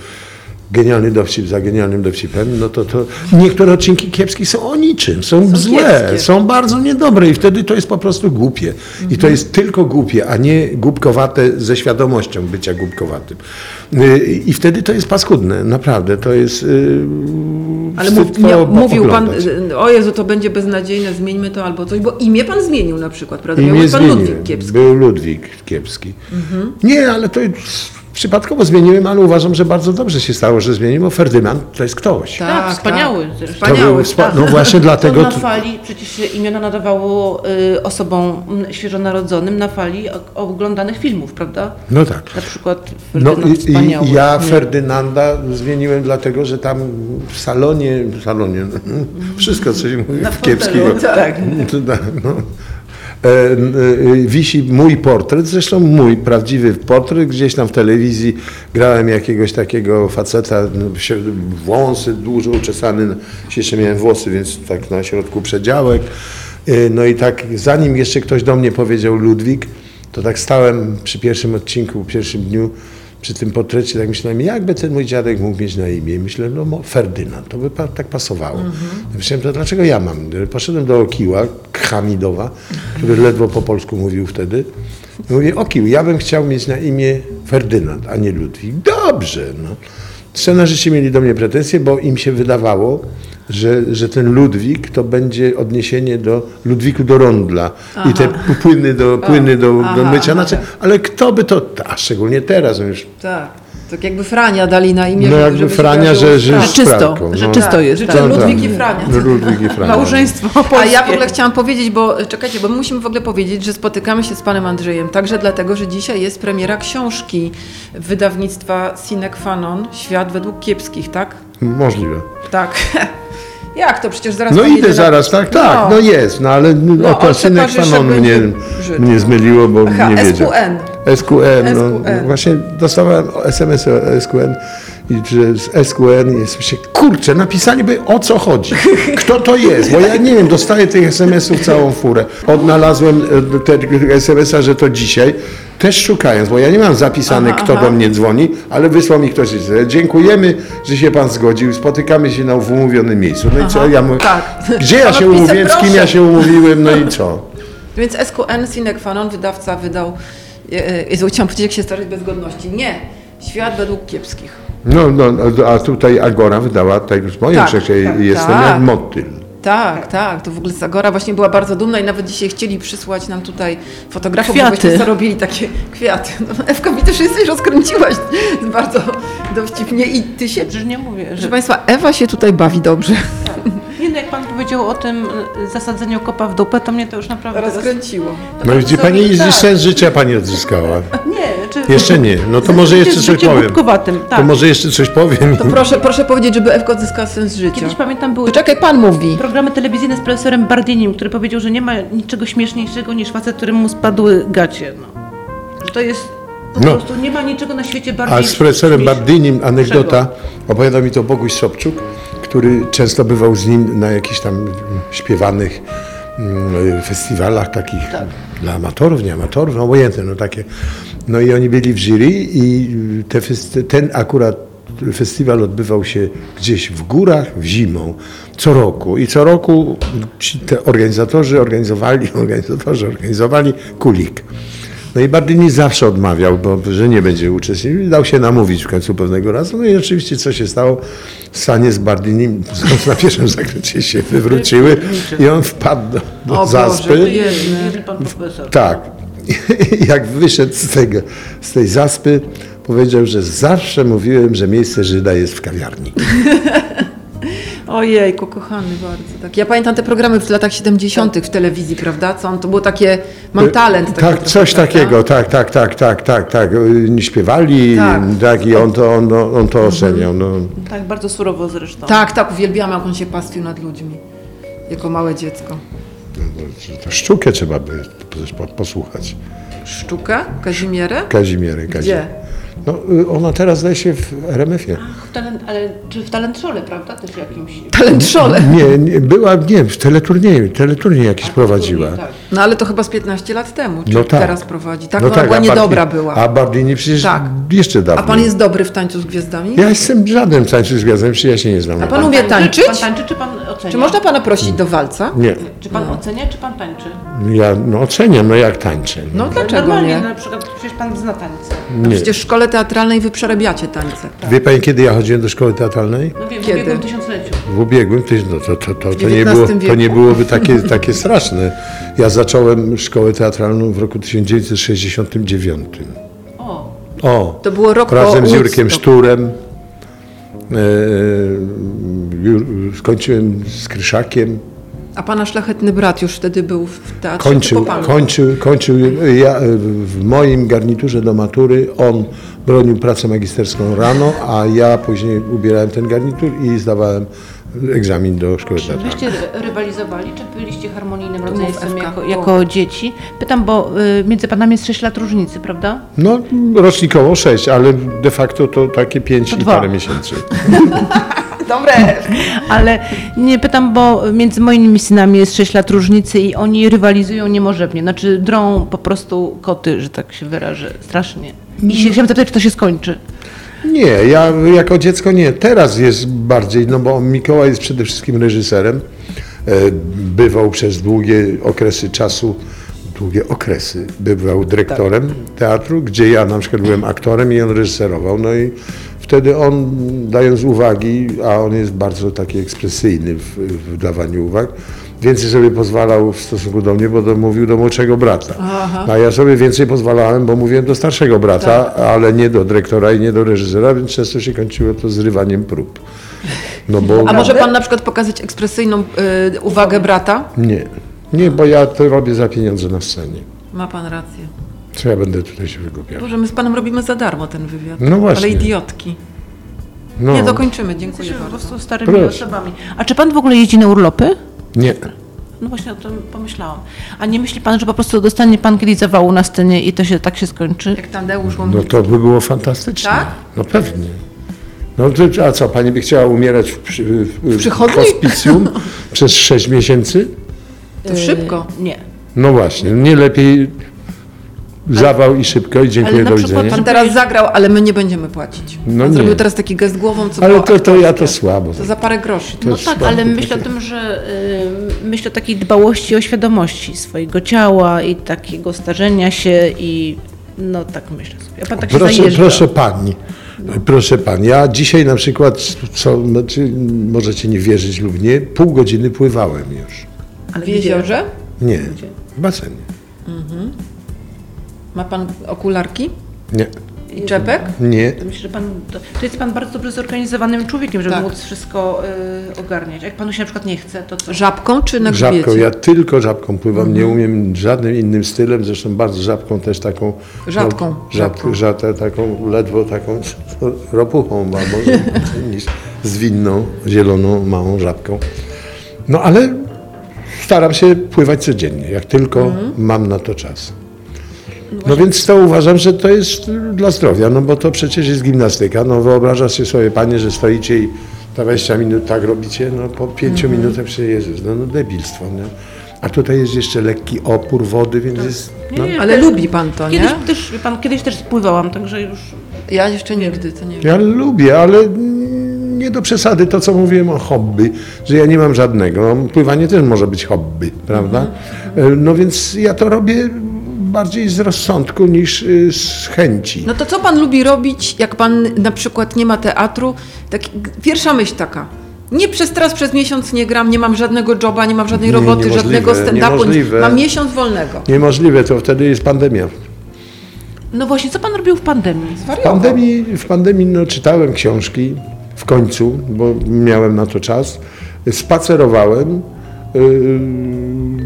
genialny dowcip za genialnym dowcipem, no to, to niektóre odcinki kiepskie są o niczym, są, złe, kiepskie. są bardzo niedobre i wtedy to jest po prostu głupie. I to jest tylko głupie, a nie głupkowate ze świadomością bycia głupkowatym. Y, I wtedy to jest paskudne, naprawdę, to jest... yy, Ale mów, nie, mówił pan, y, o Jezu, to będzie beznadziejne, zmieńmy to albo coś, bo imię pan zmienił na przykład, prawda? I Miał pan zmieniłem. Ludwik Kiepski. Był Ludwik Kiepski. Nie, ale to przypadkowo zmieniłem, ale uważam, że bardzo dobrze się stało, że zmieniłem, bo Ferdynand to jest ktoś. Tak, wspaniały zresztą. To był Wspaniały, wspa- tak. no właśnie dlatego... To na fali, przecież się imiona nadawało y, osobom świeżonarodzonym na fali oglądanych filmów, prawda? No tak. Na przykład No Ferdynand i, Wspaniały. i ja Nie. Ferdynanda zmieniłem dlatego, że tam w salonie, w salonie, wszystko co się mówi Na w kiepskiego. tak. To tak, no. E, e, Wisi mój portret, zresztą mój prawdziwy portret, gdzieś tam w telewizji grałem jakiegoś takiego faceta, no, wąsy dużo uczesany, jeszcze miałem włosy, więc tak na środku przedziałek. E, No i tak zanim jeszcze ktoś do mnie powiedział Ludwik, to tak stałem przy pierwszym odcinku, pierwszym dniu, przy tym portrecie, tak myślałem, jakby ten mój dziadek mógł mieć na imię. I myślę, no Ferdynand, to by pa, tak pasowało. Ja Myślałem, to dlaczego ja mam? Poszedłem do Okiła, Hamidowa, który ledwo po polsku mówił wtedy. I mówię, Okił, ja bym chciał mieć na imię Ferdynand, a nie Ludwik. Dobrze, no. Scenarzyści mieli do mnie pretensje, bo im się wydawało, że, że ten Ludwik to będzie odniesienie do Ludwiku do rondla i te płyny do, płyny do, do aha, mycia aha. naczyń, ale kto by to, a szczególnie teraz, no już, Tak, tak jakby Frania dali na imię, no jakby Frania, że, że. Że czysto, szpranką, że no. czysto jest. Życzę tak. Ludwik tak. i Frania. No, Ludwik i Frania. Małżeństwo A polskie. ja w ogóle chciałam powiedzieć, bo czekajcie, bo my musimy w ogóle powiedzieć, że spotykamy się z panem Andrzejem także dlatego, że dzisiaj jest premiera książki wydawnictwa Sine Qua Non, Świat według kiepskich, tak? Możliwe. Tak. Jak to? Przecież zaraz No idę zaraz, tak, tak, no jest, no ale No, o to o synek towarzysze Fanon mnie, Żyd. mnie zmyliło, bo Aha, nie wiedział. SQN. SQN, no, SQN. właśnie dostałem SMS o SQN i że z SQN jest się, kurczę, napisaliby o co chodzi, kto to jest, bo ja nie wiem, dostaję tych SMS-ów całą furę. Odnalazłem e, tego SMS-a, że to dzisiaj, też szukając, bo ja nie mam zapisane, Aha, kto aha. do mnie dzwoni, ale wysłał mi ktoś, że dziękujemy, że się pan zgodził, spotykamy się na umówionym miejscu. No i co, ja mówię, tak. gdzie ja się umówiłem, z kim ja się umówiłem, no i co? Więc SQN sine qua non wydawca wydał, e, e, Jezu, chciałam powiedzieć, jak się starać bez godności. Nie. Świat według kiepskich. No, no, a tutaj Agora wydała, tak już moje Tak, przecież tak, jestem tak. jak motyl. Tak, tak, to w ogóle Zagora właśnie była bardzo dumna i nawet dzisiaj chcieli przysłać nam tutaj fotografów, Kwiaty. żebyśmy zarobili takie kwiaty. No, Ewka, mi też jesteś rozkręciłaś bardzo dowcipnie i ty się... Przecież nie mówię, Proszę że... Państwa, Ewa się tutaj bawi dobrze. Nie no, jak pan powiedział o tym y, zasadzeniu kopa w dupę, to mnie to już naprawdę... Rozkręciło. To No gdzie sobie- pani tak. sens życia pani odzyskała. Nie, czy... Jeszcze nie, no to może jeszcze coś powiem. tak. To może jeszcze coś powiem. To proszę, proszę powiedzieć, żeby Ewka odzyskała sens życia. Kiedyś pamiętam były Czekaj, Pan mówi. programy telewizyjne z profesorem Bardinim, który powiedział, że nie ma niczego śmieszniejszego niż facet, któremu spadły gacie. No. Że to jest... Po No. prostu nie ma niczego na świecie bardziej... A z profesorem Bardinim anegdota, opowiada mi to Boguś Sobczuk, który często bywał z nim na jakichś tam mm, śpiewanych mm, festiwalach takich dla amatorów, nie amatorów, no obojętne, no takie. No i oni byli w jury i te, fest- ten akurat festiwal odbywał się gdzieś w górach w zimą, co roku. I co roku ci te organizatorzy organizowali, organizatorzy organizowali kulik. No i Bardini zawsze odmawiał, bo, że nie będzie uczestniczył. Dał się namówić w końcu pewnego razu. No i oczywiście co się stało? Sanie z Bardinim na pierwszym zakręcie się wywróciły i on wpadł do, do O Boże, zaspy. to Jezu, jezu, pan profesor. Tak. Jak wyszedł z, tego, z tej zaspy, powiedział, że zawsze mówiłem, że miejsce Żyda jest w kawiarni. Ojejku, kochany bardzo. Tak. Ja pamiętam te programy w latach 70. w telewizji, prawda? Co on, to było takie, mam talent. taki Tak, coś prawda? takiego, tak, tak, tak, tak, tak, tak. Y, Śpiewali, Tak. tak, i on to, on, on to oceniał. No. Tak, bardzo surowo zresztą. Tak, tak, uwielbiam, jak on się pastwił nad ludźmi. Jako małe dziecko. To Sztukę trzeba by posłuchać. Sztukę? Kazimierę? Kazimierę, Gdzie? No, y, ona teraz zdaje się w RMF-ie. W talent, ale czy w talent szole, prawda? Też jakimś... Talent szole. Nie, nie, była, nie, w teleturnieju, teleturniej jakiś prowadziła. Tak. No ale to chyba z 15 lat temu. Czy No tak. teraz prowadzi? Tak, No no, była a niedobra Bardi- była. A Bardini przecież Tak. jeszcze A dawniej. pan jest dobry w tańcu z gwiazdami? Ja jestem żadnym tańcem z gwiazdem, przecież ja się nie znam. A pan umie tańczyć? Pan tańczy, czy pan ocenia? Czy można pana prosić do walca? Nie, Czy pan ocenia, czy pan tańczy? ja no, oceniam, no jak tańczę. No dlaczego Normalnie, nie? na przykład przecież pan zna tańce. nie. Przecież w szkole teatralnej wy przerabiacie tańce. Wie pani, kiedy ja chodziłem do szkoły teatralnej? No wiem, Kiedy? w ubiegłym tysiącleciu. W ubiegłym, to, no to, to, to, to, nie XIX było, to wieku. nie byłoby takie, takie straszne. Ja zacząłem szkołę teatralną w roku 1969. O, O, To było rok po razem z Jurkiem. Szturem. E, Jur, skończyłem z Kryszakiem. A pana szlachetny brat już wtedy był w teatrze? Kończył, czy po panu? kończył, kończył ja, w moim garniturze do matury. On bronił pracę magisterską rano, a ja później ubierałem ten garnitur i zdawałem egzamin do szkoły czy byście rywalizowali, czy byliście harmonijnym rodzeństwem jako, jako dzieci? Pytam, bo y, między panami jest 6 lat różnicy, prawda? No, rocznikowo sześć, ale de facto to takie pięć To i dwa. parę miesięcy. Dobre. Ale nie pytam, bo między moimi synami jest 6 lat różnicy i oni rywalizują niemożebnie. Znaczy drą po prostu koty, że tak się wyrażę, strasznie. I się chciałam zapytać, czy to się skończy. Nie, ja jako dziecko nie. Teraz jest bardziej, no bo Mikołaj jest przede wszystkim reżyserem. E, Bywał przez długie okresy czasu, długie okresy, bywał dyrektorem teatru, gdzie ja na przykład byłem aktorem i on reżyserował. No i wtedy on, dając uwagi, a on jest bardzo taki ekspresyjny w, w dawaniu uwag, więcej sobie pozwalał w stosunku do mnie, bo to mówił do młodszego brata. A ja sobie więcej pozwalałem, bo mówiłem do starszego brata, ale nie do dyrektora i nie do reżysera, więc często się kończyło to zrywaniem prób. No bo A może pan na przykład pokazać ekspresyjną y, uwagę brata? nie, nie, bo ja to robię za pieniądze na scenie. Ma pan rację. Co ja będę tutaj się wygłupiał? Boże, my z panem robimy za darmo ten wywiad. No właśnie. Ale idiotki. No, Nie dokończymy, dziękuję Jesteśmy po bardzo. prostu starymi Proszę. osobami. A czy pan w ogóle jeździ na urlopy? nie. No właśnie o tym pomyślałam. A nie myśli pan, że po prostu dostanie pan kiedyś zawału na scenie i to się tak się skończy? Jak Tadeusz No Łomnicki. to by było fantastyczne. Tak? No pewnie. No to, a co, pani by chciała umierać w, przy, w, w przychodni? hospicjum przez 6 miesięcy? To szybko. Y, Nie. No właśnie, nie lepiej zawał i szybko i dziękuję, ale na do przykład widzenia. Pan teraz zagrał, ale my nie będziemy płacić. No Pan nie. zrobił teraz taki gest głową, co Ale to, to ja to słabo. To za parę groszy. To No tak, słabo ale myślę o tym, że y, myślę o takiej dbałości o świadomości swojego ciała i takiego starzenia się i no tak myślę sobie. A pan tak się Proszę, zajeżdża. proszę pani, proszę pani, ja dzisiaj na przykład, co, znaczy, możecie nie wierzyć lub nie, pół godziny pływałem już. Ale W jeziorze? Nie, w basenie. Ma pan okularki Nie, i czepek? nie. To myślę, że pan, to, to jest pan bardzo dobrze zorganizowanym człowiekiem, żeby Tak. móc wszystko y, ogarniać. Jak panu się na przykład nie chce, to co? Żabką czy na Żabką, grzbiecie? ja tylko żabką pływam, nie umiem żadnym innym stylem, zresztą bardzo żabką też taką... Rzadką, No, rzad, rzadką, taką ledwo taką ropuchą, a może niż zwinną, zieloną, małą żabką. No ale staram się pływać codziennie, jak tylko mam na to czas. No więc to uważam, że to jest dla zdrowia, no bo to przecież jest gimnastyka. No wyobrażasz się sobie, panie, że stoicie i 20 minut tak robicie, no po 5 minutach się Jezus, no, no debilstwo, nie? A tutaj jest jeszcze lekki opór wody, więc jest... No, Nie, Ale też- lubi pan to, Kiedyś nie? też, pan, kiedyś też spływałam, także już Ja jeszcze nigdy, to nie wiem. ja lubię, ale nie do przesady to, co mówiłem o hobby, że ja nie mam żadnego. No, pływanie też może być hobby, prawda? E, No więc ja to robię bardziej z rozsądku niż y, z chęci. No to co pan lubi robić, jak pan na przykład nie ma teatru? Tak, pierwsza myśl taka. Nie przez teraz przez miesiąc nie gram, nie mam żadnego joba, nie mam żadnej Nie, roboty, żadnego stand-upu. niemożliwe. Mam miesiąc wolnego. Niemożliwe, to wtedy jest pandemia. No właśnie, co pan robił w pandemii? W pandemii, w pandemii no, czytałem książki w końcu, bo miałem na to czas. Spacerowałem,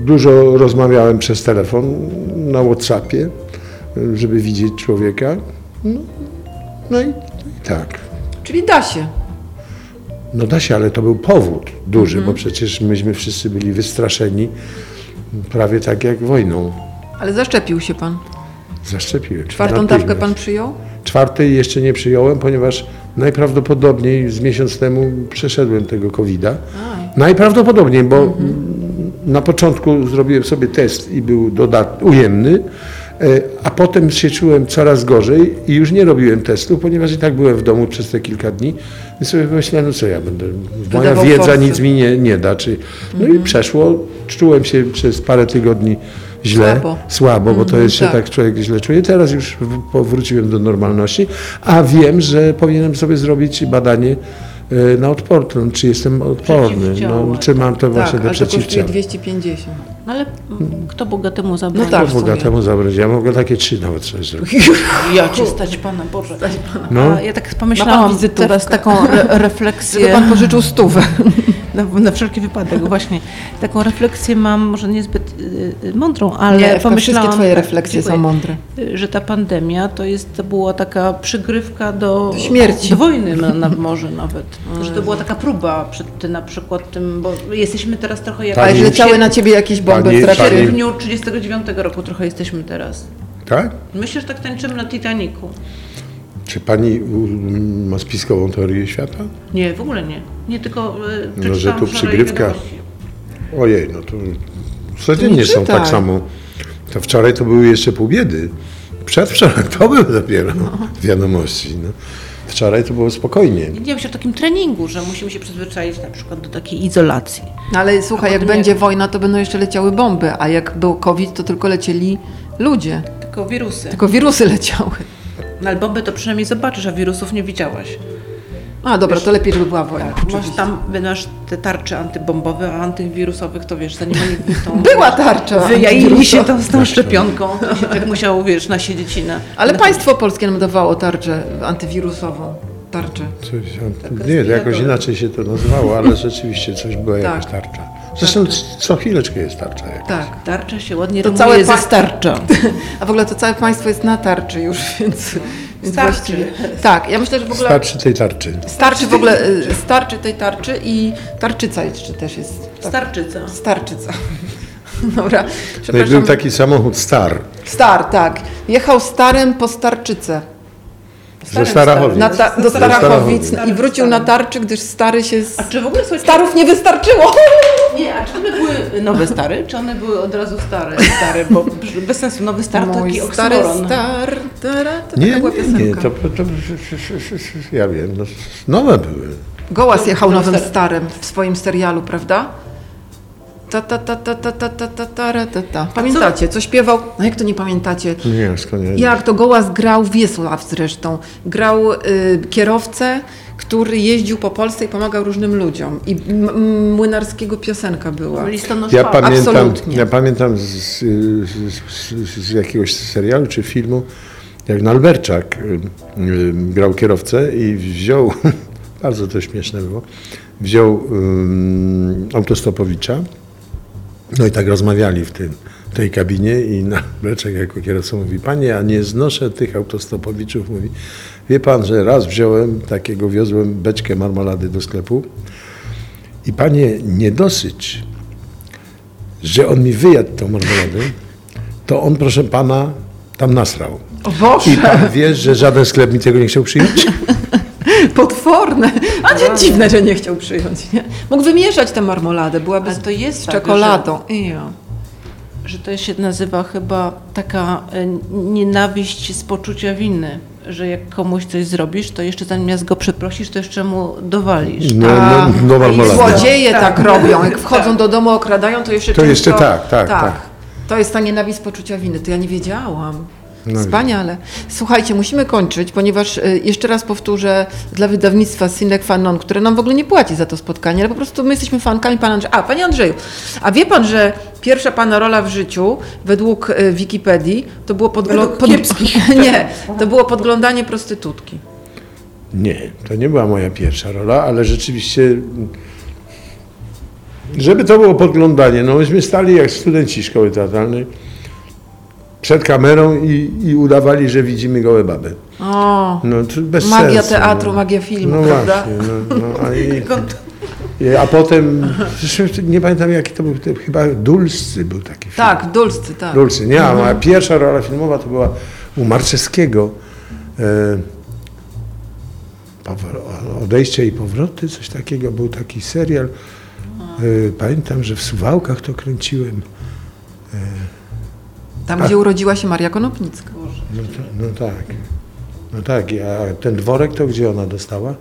dużo rozmawiałem przez telefon na Whatsappie, yy, żeby widzieć człowieka. No, no i, i tak. Czyli da się. No da się, ale to był powód duży, bo przecież myśmy wszyscy byli wystraszeni, prawie tak jak wojną. Ale zaszczepił się pan. Zaszczepiłem. Czwartą dawkę pan przyjął? Czwartej jeszcze nie przyjąłem, ponieważ najprawdopodobniej z miesiąc temu przeszedłem tego COVID-a. Najprawdopodobniej, bo mm, na początku zrobiłem sobie test i był dodat- ujemny, e, a potem się czułem coraz gorzej i już nie robiłem testu, ponieważ i tak byłem w domu przez te kilka dni. I sobie myślałem, no co ja będę, moja wiedza forsy. nic mi nie, nie da. Czy, no i przeszło, czułem się przez parę tygodni źle, Słabo. słabo bo to jest się tak. tak człowiek źle czuje. Teraz już powróciłem do normalności, a wiem, że powinienem sobie zrobić badanie na odporność, czy jestem odporny, no, czy mam to właśnie tak, to kosztuje przeciwciała. 250. No ale kto bogatemu zabrał? No tak. sumie. Bogatemu zabrać, ja mogę takie trzy nawet sobie zrobić. Ja cię stać pana, Boże. No. A ja tak pomyślałam teraz taką re refleksję. Żeby pan pożyczył stówę. Na, na wszelki wypadek, właśnie. Taką refleksję mam, może niezbyt y, y, mądrą, ale Nie, pomyślałam... wszystkie twoje tak, refleksje są mądre. y, Że ta pandemia to jest, to była taka przygrywka do... Do śmierci. Do wojny na, na, może nawet. Że to była taka próba przed tym, na przykład tym, bo jesteśmy teraz trochę jak... A Pani- jak leciały na ciebie jakieś bomby Pani- w W trakcie... pani- sierpniu 39 roku trochę jesteśmy teraz. Tak? Myślę, że tak tańczymy na Titanicu. Czy pani ma spiskową teorię świata? Nie, w ogóle nie. Nie tylko y, No, że tu przygrywka. Ojej, no to codziennie są czytaj. tak samo. To wczoraj to były jeszcze pół biedy. Przedwczoraj to były dopiero wiadomości. No. Wczoraj to było spokojnie. Nie myślę o takim treningu, że musimy się przyzwyczaić na przykład do takiej izolacji. No ale słuchaj, jak będzie wojna, to będą jeszcze leciały bomby, a jak był COVID, to tylko lecieli ludzie. Tylko wirusy. Tylko wirusy leciały. No ale bomby to przynajmniej zobaczysz, a wirusów nie widziałaś. A dobra, to lepiej, żeby była wojna. Tak, masz tam masz te tarcze antybombowe, a antywirusowych to wiesz, zanim oni tą... Była tarcza Wyjaili się tą, z tą szczepionką. To się tak musiało, wiesz, nasiedzieć i na... Ale na państwo polskie nam dawało tarczę antywirusową. Tarczę. Coś, nie, to jakoś inaczej się to nazywało, ale rzeczywiście coś była jakaś Tak. tarcza. Zresztą co chwileczkę jest tarcza jakaś. Tak. Tarcza się ładnie To to całe pa- starcza. A w ogóle to całe państwo jest na tarczy już, więc, Starczy. właściwie. Tak, ja myślę, że w ogóle Starczy tej tarczy. starczy w ogóle, y, starczy tej tarczy i tarczyca jeszcze też jest. Tak. Starczyca. Starczyca. Dobra, No przepraszam. był taki samochód Star. Star, tak. Jechał starym po starczycę. Ze Starachowic. Na ta, do Starachowic i wrócił na tarczy, gdyż stary się... Z... A czy w ogóle słuchajcie, Starów nie wystarczyło! Nie, a czy one były nowe stare, czy one były od razu stare, stare, bo bez sensu. Nowy star to taki stary star, tara, to Nie, taka była nie, nie, to, to, to ja wiem, no, nowe były. Gołas jechał nowym Star- starym w swoim serialu, prawda? Ta, ta, ta, ta, ta, ta, ta, ta, ta, ta, ta. Pamiętacie, co śpiewał? No jak to nie pamiętacie? Nie, skąd ja Jak to Gołas grał, Wiesław zresztą, grał y, kierowcę, który jeździł po Polsce i pomagał różnym ludziom. I m- m- Młynarskiego piosenka była. Listonosz Ja pamiętam, Absolutnie. ja pamiętam z, z, z, z jakiegoś serialu czy filmu, jak Nalberczak y, y, grał kierowcę i wziął, bardzo to śmieszne było, wziął ym, autostopowicza, no i tak rozmawiali w tym, w tej kabinie i Nalberczak jako kierowca mówi, panie, ja nie znoszę tych autostopowiczów, mówi, wie pan, że raz wziąłem takiego, wiozłem beczkę marmolady do sklepu i panie, nie dosyć, że on mi wyjadł tą marmoladę, to on, proszę pana, tam nasrał. O Boże, I pan wie, że żaden sklep mi tego nie chciał przyjąć? potworne. A nie dziwne, że nie chciał przyjąć. Nie? Mógł wymieszać tę marmoladę, byłaby Ale to jest z tak, czekoladą. Ijo. Że to się nazywa chyba taka e, nienawiść z poczucia winy, że jak komuś coś zrobisz, to jeszcze zamiast go przeprosisz, to jeszcze mu dowalisz. No, no, no I marmolada. złodzieje tak, Tak. robią. Jak wchodzą do domu, okradają, to jeszcze To często... jeszcze tak, tak, tak. To jest ta nienawiść z poczucia winy. To ja nie wiedziałam. No Wspaniale. Słuchajcie, musimy kończyć, ponieważ y, jeszcze raz powtórzę dla wydawnictwa Sine Qua Non, które nam w ogóle nie płaci za to spotkanie, ale po prostu my jesteśmy fankami pana Andrzeja. A, panie Andrzeju, a wie pan, że pierwsza pana rola w życiu według y, Wikipedii to było podglo- kiepskich. Nie, to było podglądanie prostytutki. Nie, to nie była moja pierwsza rola, ale rzeczywiście, żeby to było podglądanie, no myśmy stali jak studenci szkoły teatralnej przed kamerą i, i udawali, że widzimy gołe baby. O, No, bez magia sensu, teatru, no. magia filmu, No prawda? właśnie, no, no, a, i, a potem, nie pamiętam jaki to był, to chyba Dulscy był taki film. Tak, Dulscy, tak. Dulcy, nie, a moja pierwsza rola filmowa to była u Marczewskiego. E, odejście i powroty, coś takiego, był taki serial. E, pamiętam, że w Suwałkach to kręciłem. Tam, gdzie urodziła się Maria Konopnicka. No, no tak. No tak, a ten dworek to gdzie ona dostała?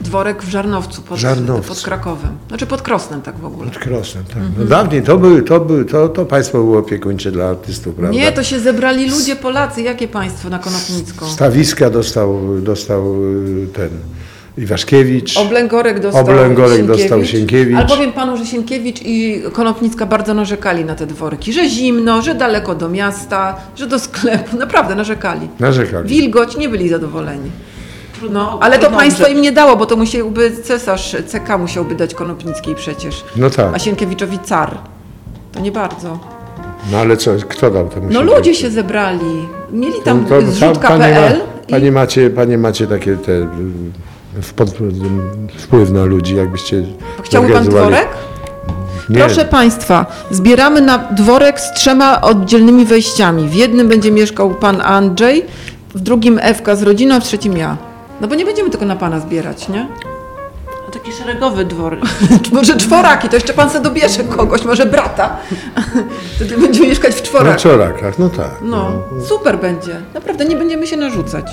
Dworek w Żarnowcu pod, Żarnowcu. pod Krakowem. Znaczy pod Krosnem tak w ogóle. Pod Krosnem, tak. No dawniej to były, to, były, to, to państwo było opiekuńcze dla artystów, prawda? Nie, to się zebrali ludzie Polacy. Jakie państwo na Konopnicką? Stawiska dostał, dostał y, ten Iwaszkiewicz. Oblęgorek dostał Oblęgorek Sienkiewicz. dostał Sienkiewicz. Ale powiem panu, że Sienkiewicz i Konopnicka bardzo narzekali na te dworki. Że zimno, że daleko do miasta, że do sklepu. Naprawdę narzekali. Narzekali. Wilgoć, nie byli zadowoleni. No, ale to państwo im nie dało, bo to musiałby cesarz CK musiałby dać Konopnickiej przecież. No tak. A Sienkiewiczowi car. To nie bardzo. No ale co, kto dał temu No ludzie się zebrali. Mieli tam To- to- panie, zrzutka.pl ma, panie, macie, panie macie takie te, wpływ na ludzi, jakbyście Chciałby pan dworek? Nie, Proszę Państwa, zbieramy na dworek z trzema oddzielnymi wejściami. W jednym będzie mieszkał pan Andrzej, w drugim Ewka z rodziną, a w trzecim ja. No bo nie będziemy tylko na pana zbierać, nie? A taki szeregowy dwór. Może czworaki, to jeszcze pan se dobierze kogoś, może brata. Wtedy będzie mieszkać w na czworakach. czorakach, no tak. No, super będzie. Naprawdę nie będziemy się narzucać.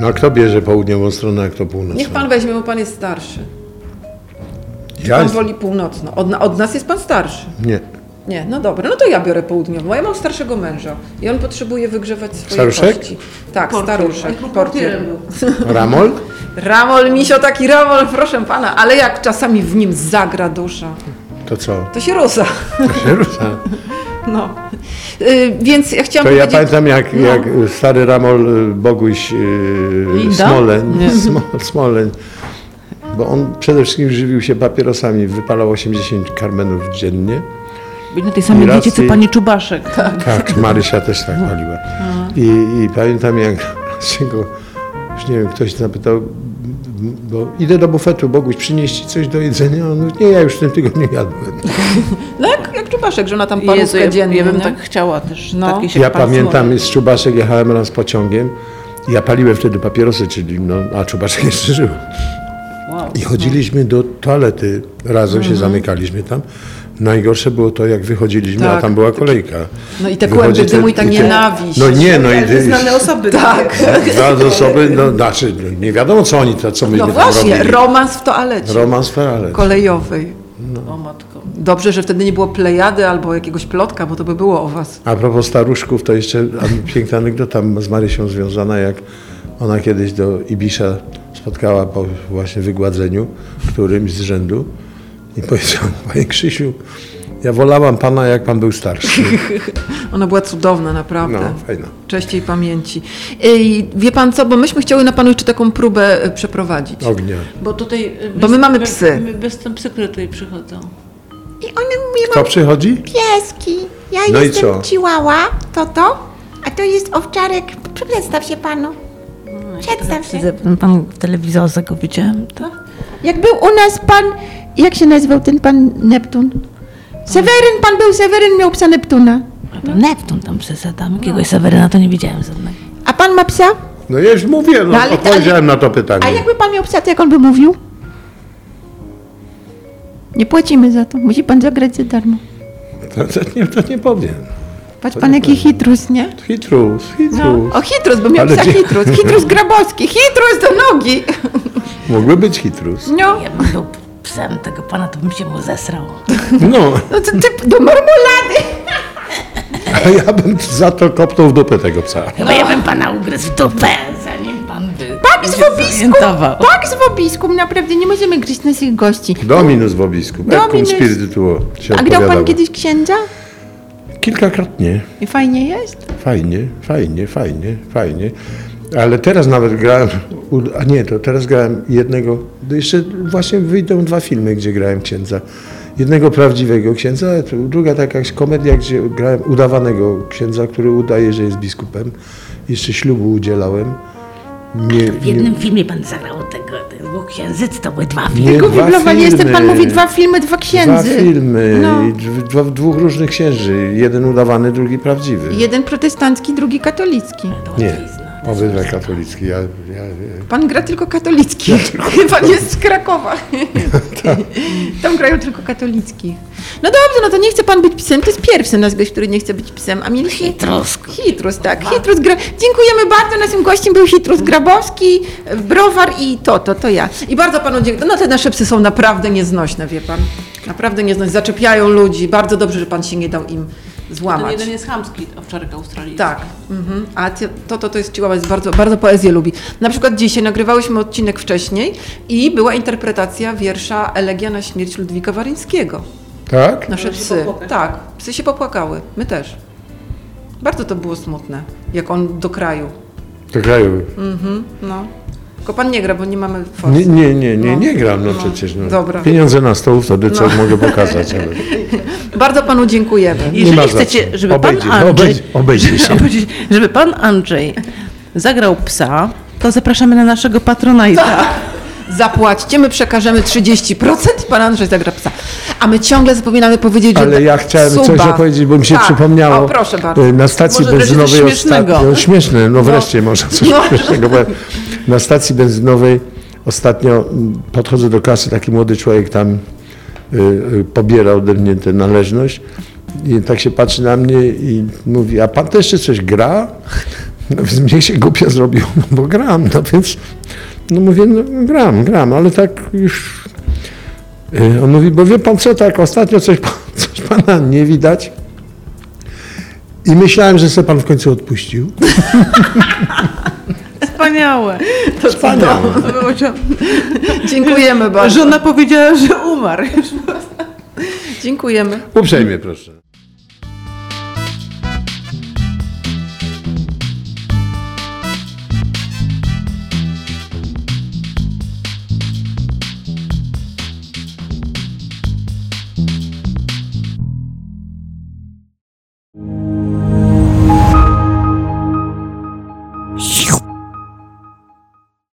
No a kto bierze południową stronę, a kto północną? Niech pan weźmie, bo pan jest starszy. ja Pan woli północną. Od, od nas jest pan starszy. Nie. Nie, no dobra, no to ja biorę południową. Ja mam starszego męża i on potrzebuje wygrzewać swoje Staruszek? kości. Tak, Portier. staruszek, portier. portierem był. Ramol? Ramol, misio, taki ramol, proszę pana, ale jak czasami w nim zagra dusza, To co? to się rusa. To się rusza. No. Y, więc ja chciałam To ja powiedzieć... pamiętam jak, No. jak stary Ramol y, Boguś y, Linda? Smoleń, bo on przede wszystkim żywił się papierosami, wypalał 80 karmenów dziennie. Na tej samej diecie, co pani Czubaszek. Tak, Marysia też tak paliła. I, I pamiętam jak się go, już nie wiem, ktoś zapytał, bo idę do bufetu, Boguś, przynieść ci coś do jedzenia? On mówi, nie, ja już w tym tygodniu jadłem. No jak, jak czubaszek, że ona tam Jezu, parówkę ja, dziennie, ja bym nie? tak chciała też. No. takiej się Ja pamiętam, z Czubaszek jechałem raz pociągiem Ja paliłem wtedy papierosy, czyli no, a Czubaczek jeszcze żył. I chodziliśmy do toalety, razem się zamykaliśmy tam. Najgorsze było to, jak wychodziliśmy, a Tak. tam była kolejka. No i te kłęby dymu i ta nienawiść. No nie, no i znane osoby. Tak. dwa osoby, no znaczy, no, nie wiadomo co oni, to, co myśmy No tam właśnie, robili. romans w toalecie Romans Ferale. kolejowej. O matko. Dobrze, że wtedy nie było plejady albo jakiegoś plotka, bo to by było o was. A propos staruszków, to jeszcze a, piękna anegdota z Marysią związana, jak ona kiedyś do Ibisza spotkała po właśnie wygładzeniu którymś z rzędu i powiedziała, panie Krzysiu, ja wolałam pana, jak pan był starszy. Ona była cudowna, naprawdę. No, fajna. Cześć jej pamięci. I wie pan co, bo myśmy chciały na panu jeszcze taką próbę e, przeprowadzić. Ognia. Bo tutaj... y, Bo my mamy psy. My, bez te psy, które tutaj przychodzą. I one mówią Kto przychodzi? pieski. Ja No i jestem co? Chihuahua, to to, a to jest owczarek. Przedstaw się panu. Przedstaw się. Pan w telewizorze go widziałem, tak? Jak był u nas pan, jak się nazywał ten pan Neptun? Seweryn, pan był Seweryn, miał psa Neptuna. A to Neptun tam przesadam. Jakiegoś Seweryna to nie widziałem żadnego. A pan ma psa? No ja już mówię, no, No, ale- odpowiedziałem na to A pytanie. jakby pan miał psa, to jak on by mówił? Nie płacimy za to, musi pan zagrać za darmo. To, to, nie, to nie powiem. Patrz pan jaki chitrus, nie? Hitrus, hitrus. No. O chitrus, bo miał Ale psa gdzie- chitrus. Chitrus grabowski, chitrus do nogi. Mógłby być hitrus. No, Ja bym był psem tego pana, to bym się mu zesrał. No, no to ty do marmolady. a ja bym za to kopnął w dupę tego psa. Chyba ja bym pana ugryzł w dupę, zanim pan by Pak z wobisku, pak z wobisku, naprawdę nie możemy gryźć naszych gości. Dominus w obisku. Cum Dominus. spirituo się A grał pan kiedyś księdza? Kilkakrotnie. I fajnie jest? Fajnie, fajnie, fajnie, fajnie. Ale teraz nawet grałem, a nie, to teraz grałem jednego, jeszcze właśnie wyjdą dwa filmy, gdzie grałem księdza. Jednego prawdziwego księdza, druga taka jakaś komedia, gdzie grałem udawanego księdza, który udaje, że jest biskupem. Jeszcze ślubu udzielałem. Nie, W jednym filmie pan zagrał tego, dwóch księżyc, to były dwa filmy. Nie, dwa wiblowali jestem, pan filmy. mówi dwa filmy, dwa księdzy. Dwa filmy, No. dwa, dwóch różnych księży. Jeden udawany, drugi prawdziwy. Jeden protestancki, drugi katolicki. Nie, obydwa katolicki. Ja, ja, Pan gra tylko katolicki. Pan jest z Krakowa. Tam grają tylko katolickich. No dobrze, no to nie chce pan być psem. To jest pierwszy nasz gość, który nie chce być psem. A mieliśmy... Hitrus. Hitrus, tak. Hitrus gra... Dziękujemy bardzo. Naszym gościem był Hitrus Grabowski, Browar i to, to, to ja. I bardzo panu dziękuję. No te nasze psy są naprawdę nieznośne, wie pan. Naprawdę nieznośne. Zaczepiają ludzi. Bardzo dobrze, że pan się nie dał im Ten złamać. jeden jest chamski, owczarek australijski. Tak. Mhm. A to, to, to jest Chihuahua, jest bardzo, bardzo poezję lubi. Na przykład dzisiaj nagrywałyśmy odcinek wcześniej i była interpretacja wiersza Elegia na śmierć Ludwika Waryńskiego. tak? Nasze psy. Tak, psy się popłakały. My też. Bardzo to było smutne, jak on do kraju. Do kraju. Mhm. No. Tylko pan nie gra, bo nie mamy forsy. Nie, nie, nie, nie, No. nie gram, no, No. przecież. No. Dobra. Pieniądze na stół, wtedy co mogę pokazać. Ale... Bardzo panu dziękujemy. Nie Jeżeli ma za chcecie, co. żeby Obejdzie- pan Andrzej... obejdzie- obejdzie się. Obejdzie- żeby pan Andrzej zagrał psa, to zapraszamy na naszego patronajta. Zapłaćcie, my przekażemy 30%, pan Andrzej zagra psa. A my ciągle zapominamy powiedzieć, że... Ale ja chciałem suba. coś opowiedzieć, bo mi się Tak. przypomniało. O, proszę bardzo. Y, Na stacji Może wreszcie benzynowej coś śmiesznego. ostatnio. No, śmieszne, no wreszcie może coś No. śmiesznego. Bo na stacji benzynowej ostatnio podchodzę do kasy, taki młody człowiek tam y, y, pobiera ode mnie tę należność. I tak się patrzy na mnie i mówi, a pan to jeszcze coś gra? No więc mnie się głupio zrobiło, no bo gram, no więc no mówię, no gram, gram, ale tak już Y, On mówi, bo wie pan co, tak ostatnio coś, coś pana nie widać. I myślałem, że sobie pan w końcu odpuścił. Wspaniałe. Wspaniałe. Dziękujemy bardzo. Żona powiedziała, że umarł. Dziękujemy. Uprzejmie proszę.